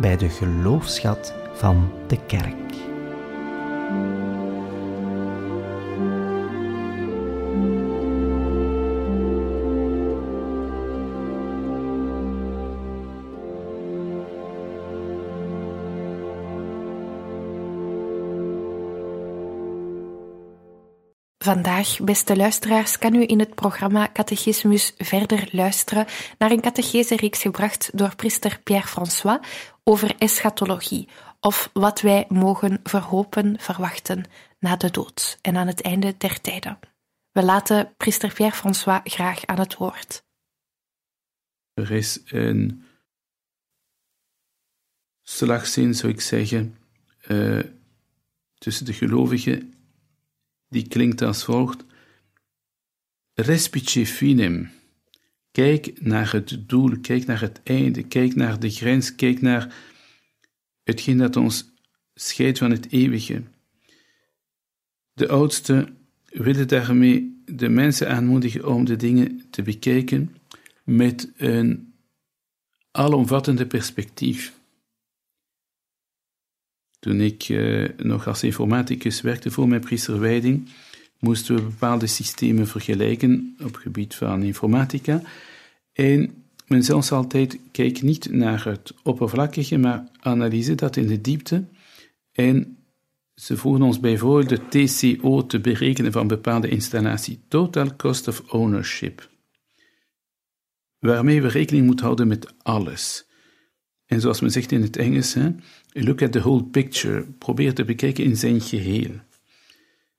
bij de geloofschat van de kerk. Vandaag, beste luisteraars, kan u in het programma Catechismus verder luisteren naar een catechese-reeks gebracht door priester Pierre-François over eschatologie, of wat wij mogen verhopen, verwachten na de dood en aan het einde der tijden. We laten priester Pierre-François graag aan het woord. Er is een slagzin, zou ik zeggen, uh, tussen de gelovigen die klinkt als volgt: Respice finem. Kijk naar het doel, kijk naar het einde, kijk naar de grens, kijk naar hetgeen dat ons scheidt van het eeuwige. De oudste willen daarmee de mensen aanmoedigen om de dingen te bekijken met een alomvattende perspectief. Toen ik uh, nog als informaticus werkte voor mijn priesterwijding, moesten we bepaalde systemen vergelijken op gebied van informatica. En men zei ons altijd, kijk niet naar het oppervlakkige, maar analyse dat in de diepte. En ze vroegen ons bijvoorbeeld de TCO te berekenen van bepaalde installatie, Total Cost of Ownership, waarmee we rekening moeten houden met alles. En zoals men zegt in het Engels, hè, look at the whole picture, probeer te bekijken in zijn geheel.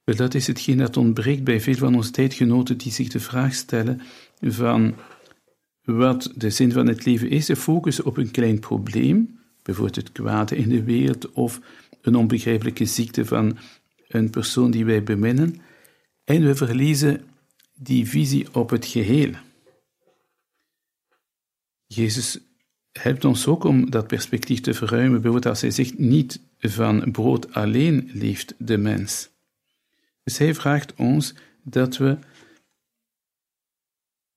Wel, dat is hetgeen dat ontbreekt bij veel van onze tijdgenoten die zich de vraag stellen van wat de zin van het leven is. Ze focussen op een klein probleem, bijvoorbeeld het kwade in de wereld of een onbegrijpelijke ziekte van een persoon die wij beminnen, en we verliezen die visie op het geheel. Jezus helpt ons ook om dat perspectief te verruimen, bijvoorbeeld als hij zegt, niet van brood alleen leeft de mens. Dus hij vraagt ons dat we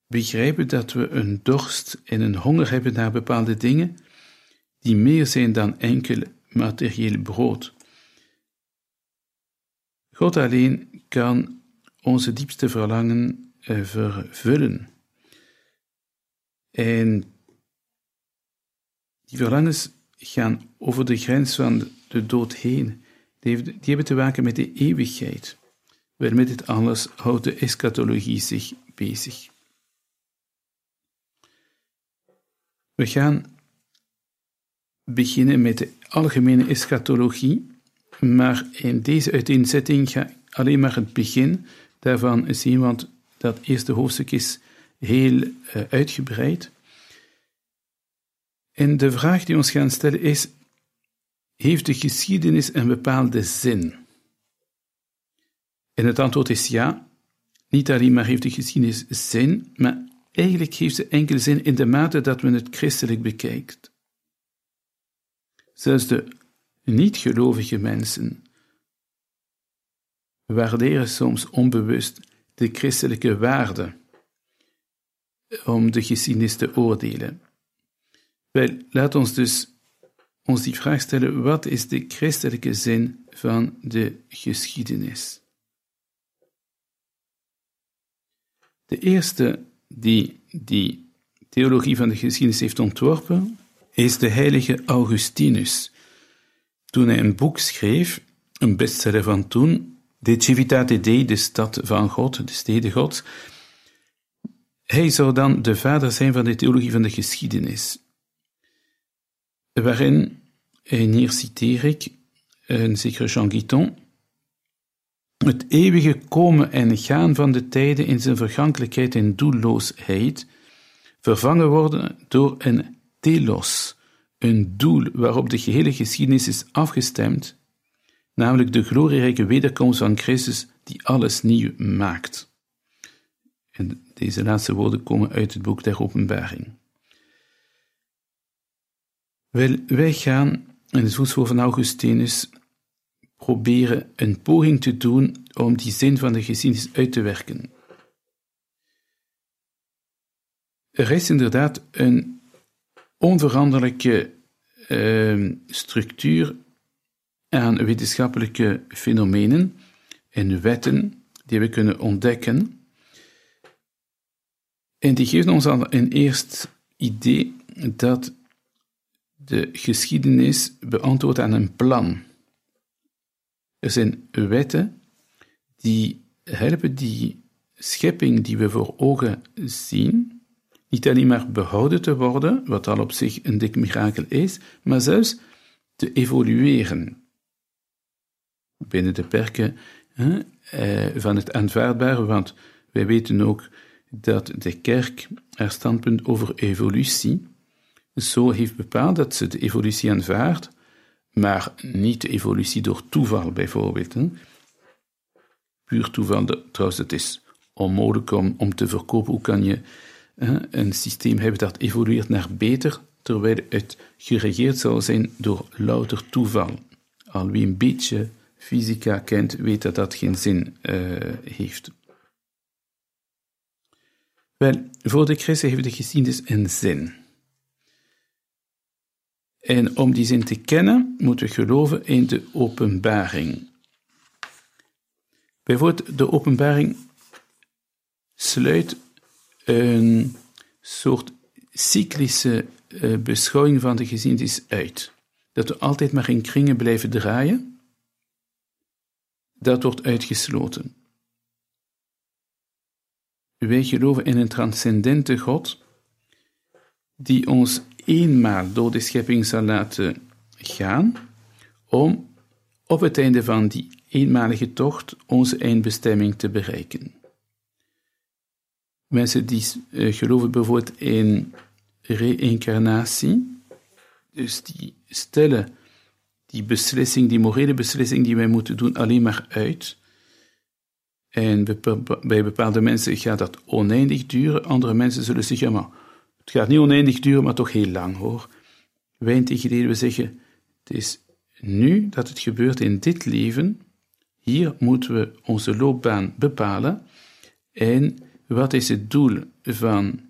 begrijpen dat we een dorst en een honger hebben naar bepaalde dingen die meer zijn dan enkel materieel brood. God alleen kan onze diepste verlangen eh, vervullen. En die verlangens gaan over de grens van de dood heen. Die, hebben te maken met de eeuwigheid. Wel, met dit alles houdt de eschatologie zich bezig. We gaan beginnen met de algemene eschatologie, maar in deze uiteenzetting ga ik alleen maar het begin daarvan zien, want dat eerste hoofdstuk is heel uh, uitgebreid. En de vraag die we ons gaan stellen is: heeft de geschiedenis een bepaalde zin? En het antwoord is ja. Niet alleen maar heeft de geschiedenis zin, maar eigenlijk heeft ze enkel zin in de mate dat men het christelijk bekijkt. Zelfs de niet-gelovige mensen waarderen soms onbewust de christelijke waarde om de geschiedenis te oordelen. Wel, laat ons dus ons die vraag stellen: wat is de christelijke zin van de geschiedenis? De eerste die die theologie van de geschiedenis heeft ontworpen, is de heilige Augustinus. Toen hij een boek schreef, een bestseller van toen, De Civitate Dei, de stad van God, de steden Gods, hij zou dan de vader zijn van de theologie van de geschiedenis waarin, en hier citeer ik een zekere Jean Guiton, het eeuwige komen en gaan van de tijden in zijn vergankelijkheid en doelloosheid vervangen worden door een telos, een doel waarop de gehele geschiedenis is afgestemd, namelijk de glorierijke wederkomst van Christus die alles nieuw maakt. En deze laatste woorden komen uit het boek der Openbaring. Wel, wij gaan in het voetspoor van Augustinus proberen een poging te doen om die zin van de geschiedenis uit te werken. Er is inderdaad een onveranderlijke uh, structuur aan wetenschappelijke fenomenen en wetten die we kunnen ontdekken. En die geven ons al een eerst idee dat de geschiedenis beantwoordt aan een plan. Er zijn wetten die helpen die schepping die we voor ogen zien, niet alleen maar behouden te worden, wat al op zich een dik mirakel is, maar zelfs te evolueren. Binnen de perken hè, eh, van het aanvaardbare, want wij weten ook dat de kerk haar standpunt over evolutie zo heeft bepaald dat ze de evolutie aanvaardt, maar niet de evolutie door toeval bijvoorbeeld. Hè. Puur toeval, trouwens, het is onmogelijk om, om te verkopen. Hoe kan je een systeem hebben dat evolueert naar beter, terwijl het geregeerd zou zijn door louter toeval. Al wie een beetje fysica kent, weet dat dat geen zin uh, heeft. Wel, voor de christen heeft de geschiedenis een zin. En om die zin te kennen, moeten we geloven in de openbaring. Bijvoorbeeld, de openbaring sluit een soort cyclische uh, beschouwing van de geschiedenis uit. Dat we altijd maar in kringen blijven draaien, dat wordt uitgesloten. Wij geloven in een transcendente God, die ons eenmaal door de schepping zal laten gaan, om op het einde van die eenmalige tocht onze eindbestemming te bereiken. Mensen die uh, geloven bijvoorbeeld in reïncarnatie, dus die stellen die beslissing, die morele beslissing die wij moeten doen, alleen maar uit. En bij bepaalde mensen gaat dat oneindig duren, andere mensen zullen ja maar, het gaat niet oneindig duren, maar toch heel lang hoor. Wij integendeel, we zeggen, het is nu dat het gebeurt in dit leven, hier moeten we onze loopbaan bepalen en wat is het doel van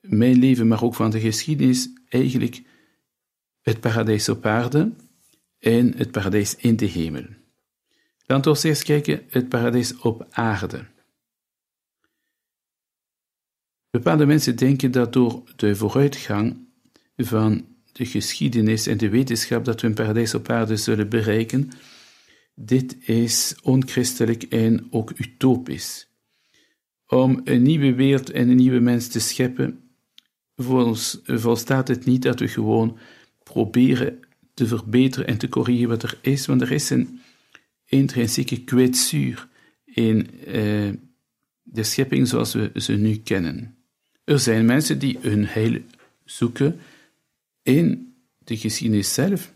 mijn leven, maar ook van de geschiedenis? Eigenlijk het paradijs op aarde en het paradijs in de hemel. Laten we eerst kijken het paradijs op aarde. Bepaalde mensen denken dat door de vooruitgang van de geschiedenis en de wetenschap dat we een paradijs op aarde zullen bereiken, dit is onchristelijk en ook utopisch om een nieuwe wereld en een nieuwe mens te scheppen, volstaat het niet dat we gewoon proberen te verbeteren en te corrigeren wat er is, want er is een intrinsieke kwetsuur in uh, de schepping zoals we ze nu kennen. Er zijn mensen die hun heil zoeken in de geschiedenis zelf.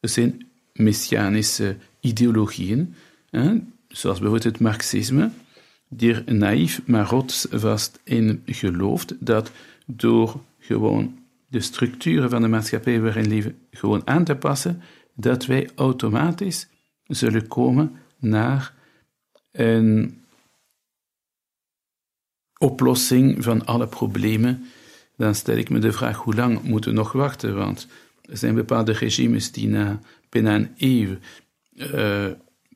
Er zijn messianische ideologieën, hè, zoals bijvoorbeeld het marxisme, die er naïef maar rotsvast in gelooft dat door gewoon de structuren van de maatschappij waarin leven gewoon aan te passen, dat wij automatisch zullen komen naar een oplossing van alle problemen, dan stel ik me de vraag hoe lang moeten we nog wachten, want er zijn bepaalde regimes die na bijna een eeuw uh,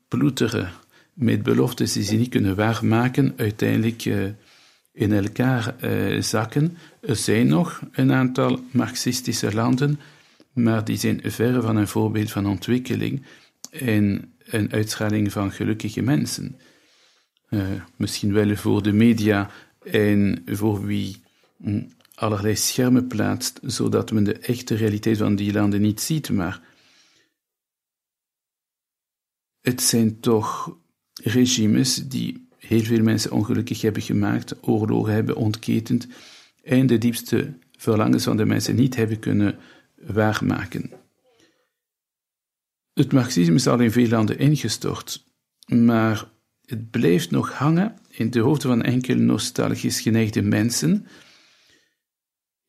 ploeteren met beloftes die ze niet kunnen waarmaken, uiteindelijk uh, in elkaar uh, zakken. Er zijn nog een aantal marxistische landen, maar die zijn verre van een voorbeeld van ontwikkeling en een uitschaling van gelukkige mensen. Misschien wel voor de media en voor wie hm, allerlei schermen plaatst, zodat men de echte realiteit van die landen niet ziet, maar het zijn toch regimes die heel veel mensen ongelukkig hebben gemaakt, oorlogen hebben ontketend en de diepste verlangens van de mensen niet hebben kunnen waarmaken. Het marxisme is al in veel landen ingestort, maar het blijft nog hangen in de hoofden van enkele nostalgisch geneigde mensen.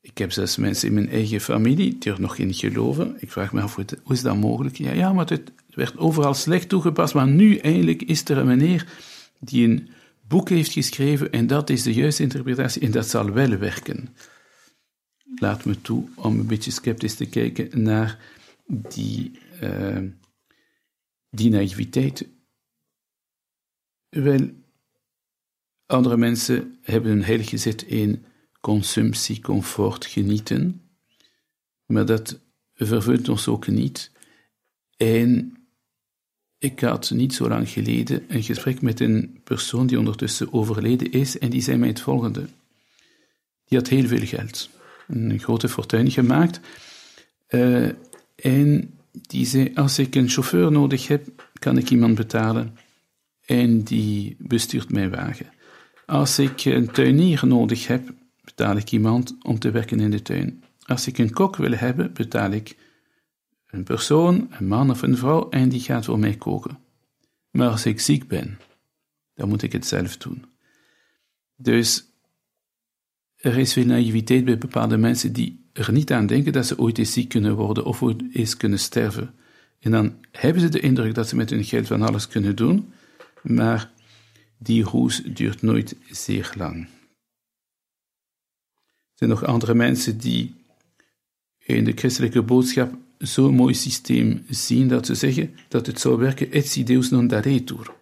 Ik heb zelfs mensen in mijn eigen familie die er nog in geloven. Ik vraag me af, hoe is dat mogelijk? Ja, ja maar het werd overal slecht toegepast, maar nu eindelijk is er een meneer die een boek heeft geschreven en dat is de juiste interpretatie en dat zal wel werken. Laat me toe om een beetje sceptisch te kijken naar die, uh, die naïviteit. Wel, andere mensen hebben hun heilig gezet in consumptie, comfort, genieten, maar dat vervult ons ook niet. En ik had niet zo lang geleden een gesprek met een persoon die ondertussen overleden is en die zei mij het volgende. Die had heel veel geld, een grote fortuin gemaakt uh, en die zei, als ik een chauffeur nodig heb, kan ik iemand betalen en die bestuurt mijn wagen. Als ik een tuinier nodig heb, betaal ik iemand om te werken in de tuin. Als ik een kok wil hebben, betaal ik een persoon, een man of een vrouw, en die gaat voor mij koken. Maar als ik ziek ben, dan moet ik het zelf doen. Dus er is veel naïviteit bij bepaalde mensen die er niet aan denken dat ze ooit eens ziek kunnen worden of ooit eens kunnen sterven. En dan hebben ze de indruk dat ze met hun geld van alles kunnen doen, maar die roes duurt nooit zeer lang. Er zijn nog andere mensen die in de christelijke boodschap zo'n mooi systeem zien dat ze zeggen dat het zou werken etsi deus non daretur.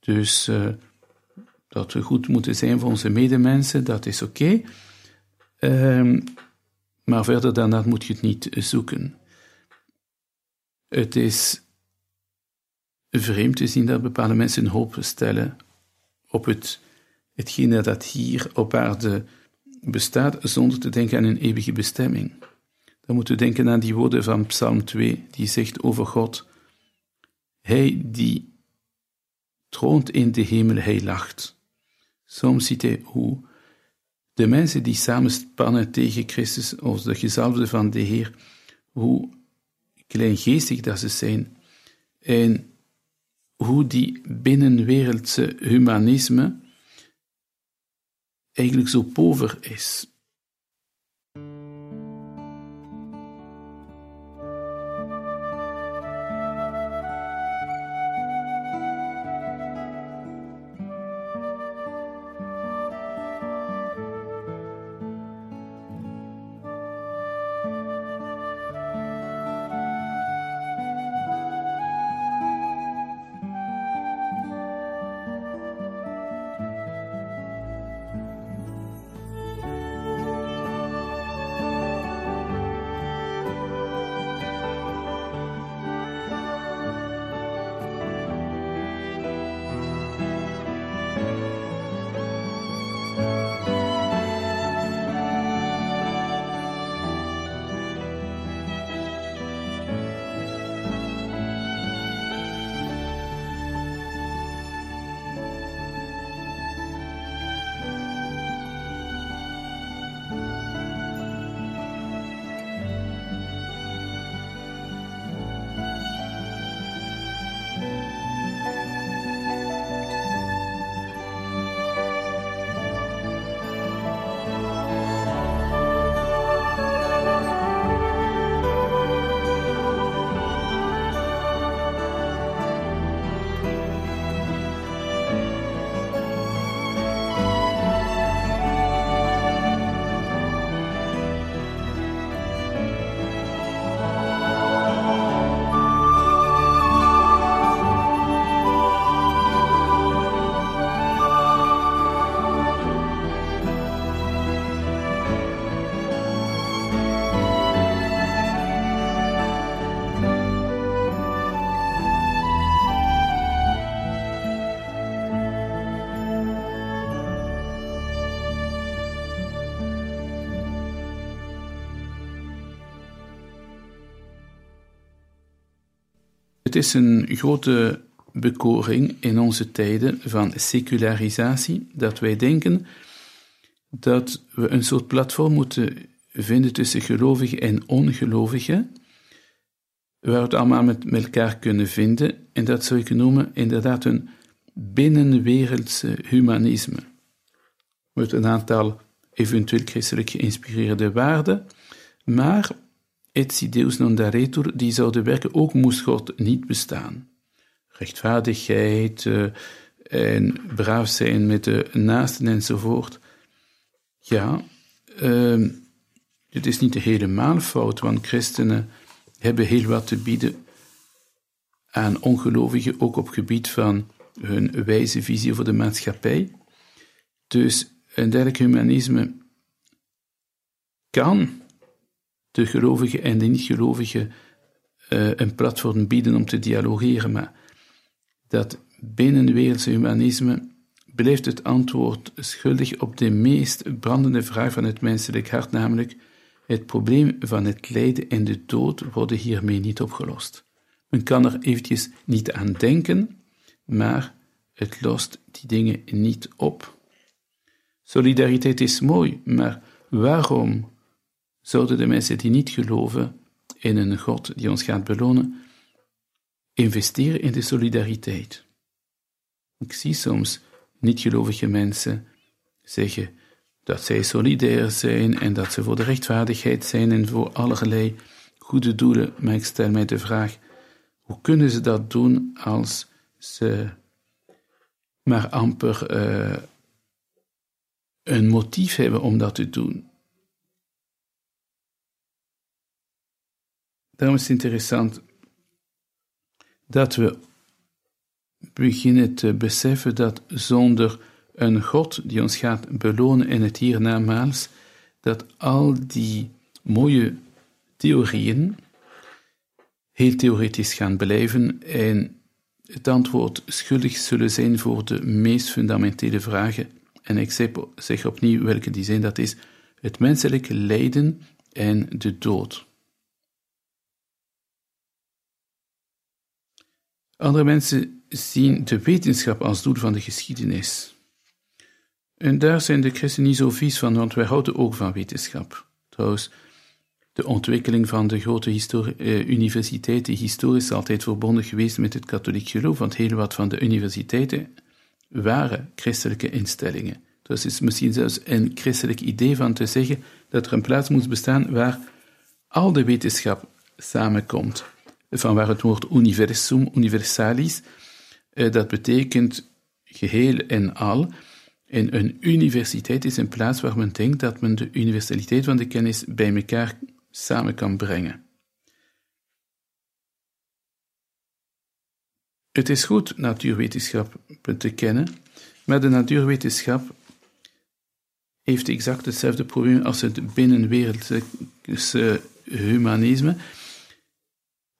Dus uh, dat we goed moeten zijn voor onze medemensen, dat is oké. Um, maar verder dan dat moet je het niet zoeken. Het is vreemd te zien dat bepaalde mensen hoop stellen op het, hetgene dat hier op aarde bestaat, zonder te denken aan een eeuwige bestemming. Dan moeten we denken aan die woorden van Psalm 2, die zegt over God: Hij die troont in de hemel, hij lacht. Soms ziet hij hoe de mensen die samenspannen tegen Christus, of de gezalfde van de Heer, hoe kleingeestig dat ze zijn. En hoe die binnenwereldse humanisme eigenlijk zo pover is. Het is een grote bekoring in onze tijden van secularisatie dat wij denken dat we een soort platform moeten vinden tussen gelovigen en ongelovigen, waar we het allemaal met, elkaar kunnen vinden, en dat zou ik noemen inderdaad een binnenwereldse humanisme. Met een aantal eventueel christelijk geïnspireerde waarden, maar et deus non daretur, die zouden werken ook moest God niet bestaan. Rechtvaardigheid uh, en braaf zijn met de naasten enzovoort. Ja, uh, het is niet helemaal fout, want christenen hebben heel wat te bieden aan ongelovigen, ook op gebied van hun wijze visie over de maatschappij. Dus een dergelijk humanisme kan de gelovigen en de niet-gelovigen uh, een platform bieden om te dialogeren, maar dat binnenwereldse humanisme blijft het antwoord schuldig op de meest brandende vraag van het menselijk hart, namelijk het probleem van het lijden en de dood worden hiermee niet opgelost. Men kan er eventjes niet aan denken, maar het lost die dingen niet op. Solidariteit is mooi, maar waarom zouden de mensen die niet geloven in een God die ons gaat belonen, investeren in de solidariteit? Ik zie soms niet-gelovige mensen zeggen dat zij solidair zijn en dat ze voor de rechtvaardigheid zijn en voor allerlei goede doelen, maar ik stel mij de vraag, hoe kunnen ze dat doen als ze maar amper uh, een motief hebben om dat te doen? Daarom is het interessant dat we beginnen te beseffen dat zonder een God die ons gaat belonen in het hiernamaals, dat al die mooie theorieën heel theoretisch gaan blijven en het antwoord schuldig zullen zijn voor de meest fundamentele vragen. En ik zeg opnieuw welke die zijn, dat is het menselijke lijden en de dood. Andere mensen zien de wetenschap als doel van de geschiedenis. En daar zijn de christenen niet zo vies van, want wij houden ook van wetenschap. Trouwens, de ontwikkeling van de grote eh, universiteiten historisch altijd verbonden geweest met het katholiek geloof, want heel wat van de universiteiten waren christelijke instellingen. Dus het is misschien zelfs een christelijk idee van te zeggen dat er een plaats moet bestaan waar al de wetenschap samenkomt. Van waar het woord universum, universalis, eh, dat betekent geheel en al. En een universiteit is een plaats waar men denkt dat men de universaliteit van de kennis bij elkaar samen kan brengen. Het is goed natuurwetenschap te kennen, maar de natuurwetenschap heeft exact hetzelfde probleem als het binnenwereldse humanisme.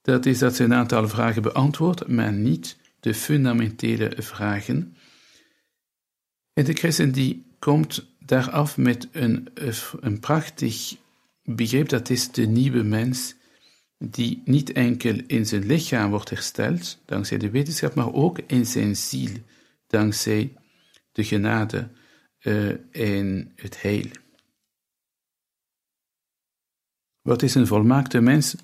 Dat is dat ze een aantal vragen beantwoordt, maar niet de fundamentele vragen. En de christen die komt daar af met een, een prachtig begrip, dat is de nieuwe mens, die niet enkel in zijn lichaam wordt hersteld, dankzij de wetenschap, maar ook in zijn ziel, dankzij de genade uh, en het heil. Wat is een volmaakte mens?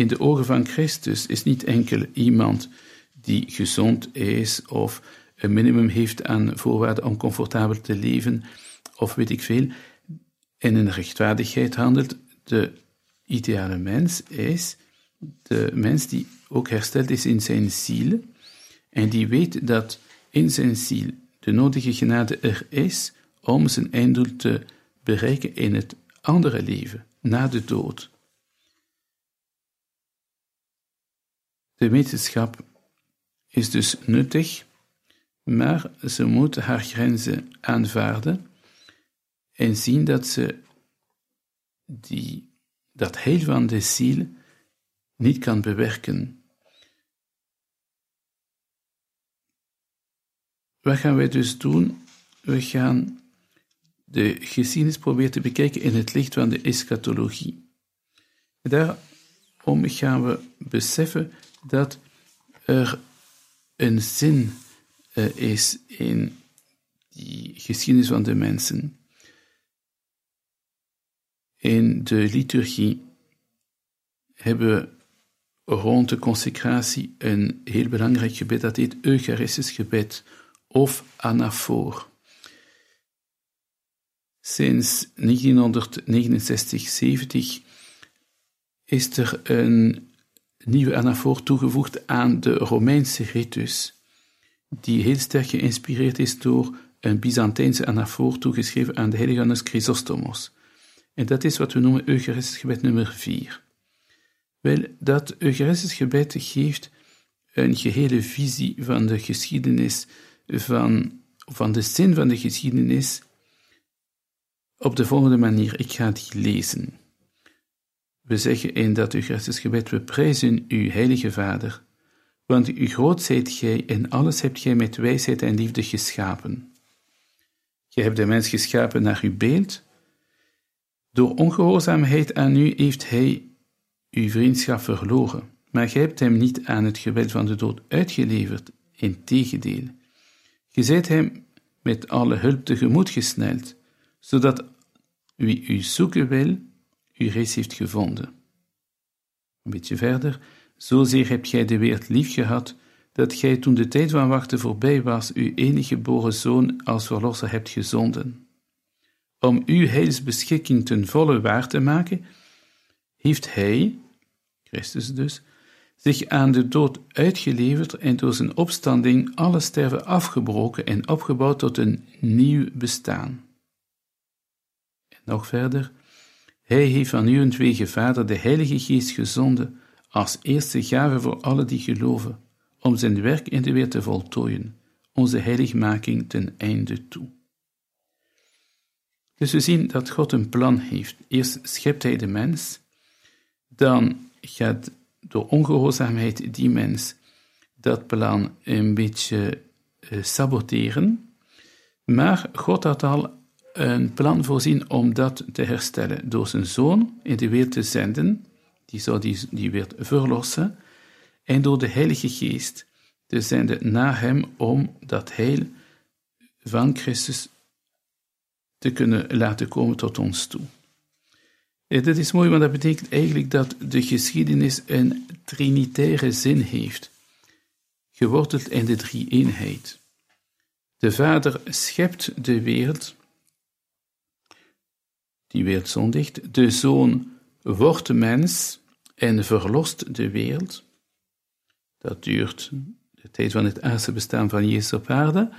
In de ogen van Christus is niet enkel iemand die gezond is of een minimum heeft aan voorwaarden om comfortabel te leven, of weet ik veel, en in rechtvaardigheid handelt, de ideale mens is de mens die ook hersteld is in zijn ziel en die weet dat in zijn ziel de nodige genade er is om zijn einddoel te bereiken in het andere leven, na de dood. De wetenschap is dus nuttig, maar ze moet haar grenzen aanvaarden en zien dat ze die, dat heel van de ziel niet kan bewerken. Wat gaan wij dus doen? We gaan de geschiedenis proberen te bekijken in het licht van de eschatologie. Daarom gaan we beseffen dat er een zin uh, is in die geschiedenis van de mensen. In de liturgie hebben we rond de consecratie een heel belangrijk gebed, dat heet Eucharistisch gebed of anafoor. Sinds 1969-70 is er een nieuwe anafoor toegevoegd aan de Romeinse ritus, die heel sterk geïnspireerd is door een Byzantijnse anafoor toegeschreven aan de heilige Johannes Chrysostomos. En dat is wat we noemen Eucharistisch gebed nummer 4. Wel, dat Eucharistisch gebed geeft een gehele visie van de geschiedenis, van, van de zin van de geschiedenis, op de volgende manier. Ik ga die lezen. We zeggen in dat Eucharistisch gebed, we prijzen u, Heilige Vader, want u groot zijt gij en alles hebt gij met wijsheid en liefde geschapen. Gij hebt de mens geschapen naar uw beeld. Door ongehoorzaamheid aan u heeft hij uw vriendschap verloren, maar gij hebt hem niet aan het geweld van de dood uitgeleverd, integendeel. Je zijt hem met alle hulp tegemoet gesneld, zodat wie u zoeken wil, u reeds heeft gevonden. Een beetje verder, zozeer hebt gij de wereld lief gehad, dat gij toen de tijd van wachten voorbij was, uw enige geboren zoon als verlosser hebt gezonden. Om uw heilsbeschikking ten volle waar te maken, heeft hij, Christus dus, zich aan de dood uitgeleverd en door zijn opstanding alle sterven afgebroken en opgebouwd tot een nieuw bestaan. En nog verder, hij heeft van uwentwege, Vader, de Heilige Geest gezonden als eerste gave voor alle die geloven, om zijn werk in de wereld te voltooien, onze heiligmaking ten einde toe. Dus we zien dat God een plan heeft. Eerst schept hij de mens, dan gaat door ongehoorzaamheid die mens dat plan een beetje uh, saboteren. Maar God had al een plan voorzien om dat te herstellen door zijn zoon in de wereld te zenden, die zou die, die wereld verlossen, en door de Heilige Geest te zenden naar hem om dat heil van Christus te kunnen laten komen tot ons toe. En dat is mooi, want dat betekent eigenlijk dat de geschiedenis een trinitaire zin heeft, geworteld in de drie-eenheid. De Vader schept de wereld, die wereld zondigt, de Zoon wordt mens en verlost de wereld. Dat duurt de tijd van het aardse bestaan van Jezus op aarde.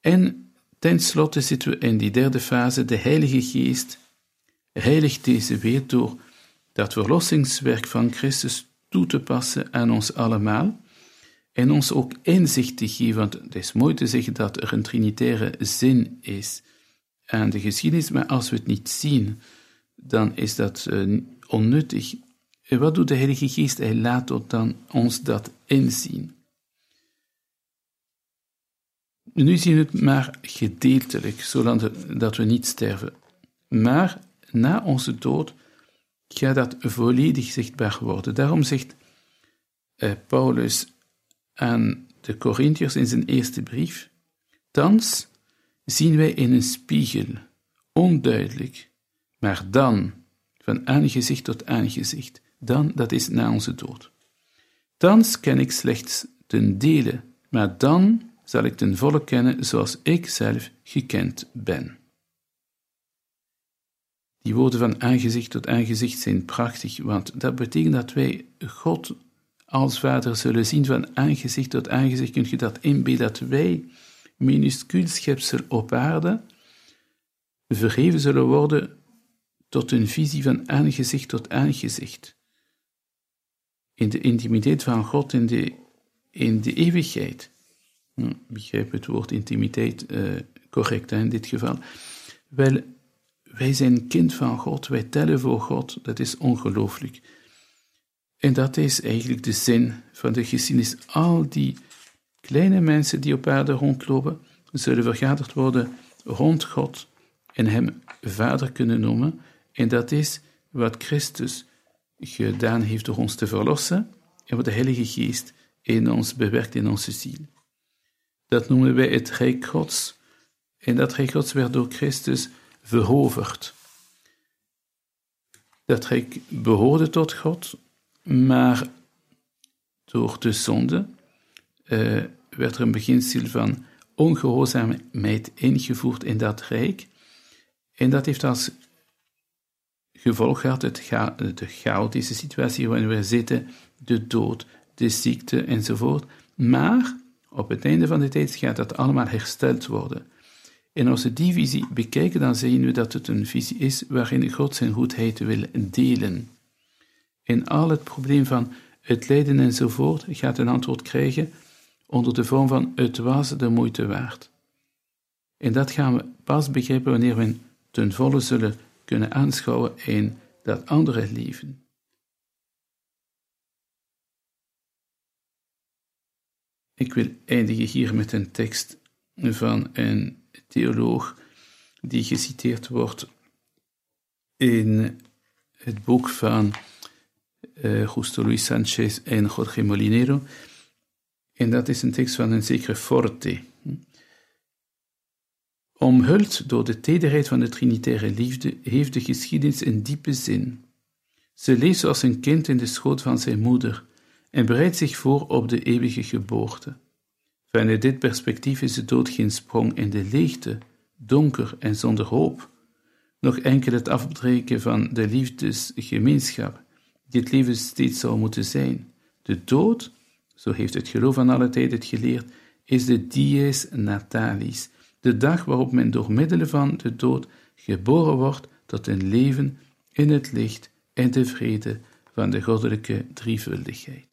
En tenslotte zitten we in die derde fase, de Heilige Geest heiligt deze wereld door dat verlossingswerk van Christus toe te passen aan ons allemaal en ons ook inzicht te geven, want het is mooi te zeggen dat er een trinitaire zin is aan de geschiedenis, maar als we het niet zien, dan is dat uh, onnuttig. En wat doet de Heilige Geest? Hij laat dan ons dat inzien. Nu zien we het maar gedeeltelijk, zolang dat we niet sterven. Maar na onze dood gaat dat volledig zichtbaar worden. Daarom zegt eh, Paulus aan de Corinthiërs in zijn eerste brief: Thans zien wij in een spiegel, onduidelijk, maar dan, van aangezicht tot aangezicht, dan, dat is na onze dood. Thans ken ik slechts ten dele, maar dan zal ik ten volle kennen zoals ik zelf gekend ben. Die woorden van aangezicht tot aangezicht zijn prachtig, want dat betekent dat wij God als Vader zullen zien van aangezicht tot aangezicht. Kun je dat inbeelden dat wij, minuscuul schepsel op aarde, verheven zullen worden tot een visie van aangezicht tot aangezicht. In de intimiteit van God in de, in de eeuwigheid. Hm, begrijp het woord intimiteit uh, correct in dit geval. Wel, wij zijn kind van God, wij tellen voor God, dat is ongelooflijk. En dat is eigenlijk de zin van de geschiedenis. Al die kleine mensen die op aarde rondlopen, zullen vergaderd worden rond God en Hem Vader kunnen noemen. En dat is wat Christus gedaan heeft door ons te verlossen en wat de Heilige Geest in ons bewerkt in onze ziel. Dat noemen wij het Rijk Gods. En dat Rijk Gods werd door Christus veroverd. Dat rijk behoorde tot God, maar door de zonde uh, werd er een beginsel van ongehoorzaamheid ingevoerd in dat rijk. En dat heeft als gevolg gehad het de chaotische situatie waarin we zitten, de dood, de ziekte enzovoort. Maar op het einde van de tijd gaat dat allemaal hersteld worden. En als we die visie bekijken, dan zien we dat het een visie is waarin God zijn goedheid wil delen. En al het probleem van het lijden enzovoort gaat een antwoord krijgen onder de vorm van het was de moeite waard. En dat gaan we pas begrijpen wanneer we ten volle zullen kunnen aanschouwen in dat andere leven. Ik wil eindigen hier met een tekst van een theoloog die geciteerd wordt in het boek van uh, Justo Luis Sanchez en Jorge Molinero. En dat is een tekst van een zekere Forte. Omhuld door de tederheid van de trinitaire liefde heeft de geschiedenis een diepe zin. Ze leeft zoals een kind in de schoot van zijn moeder en bereidt zich voor op de eeuwige geboorte. Vanuit dit perspectief is de dood geen sprong in de leegte, donker en zonder hoop, nog enkel het afbreken van de liefdesgemeenschap, die het leven steeds zou moeten zijn. De dood, zo heeft het geloof van alle tijd het geleerd, is de dies natalis, de dag waarop men door middelen van de dood geboren wordt tot een leven in het licht en de vrede van de goddelijke drievuldigheid.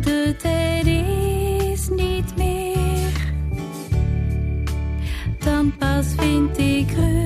Tot u brengen.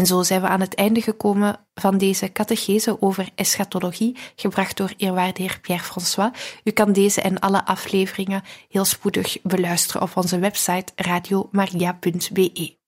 En zo zijn we aan het einde gekomen van deze catechese over eschatologie, gebracht door eerwaarde heer Pierre-François. U kan deze en alle afleveringen heel spoedig beluisteren op onze website radiomaria.be.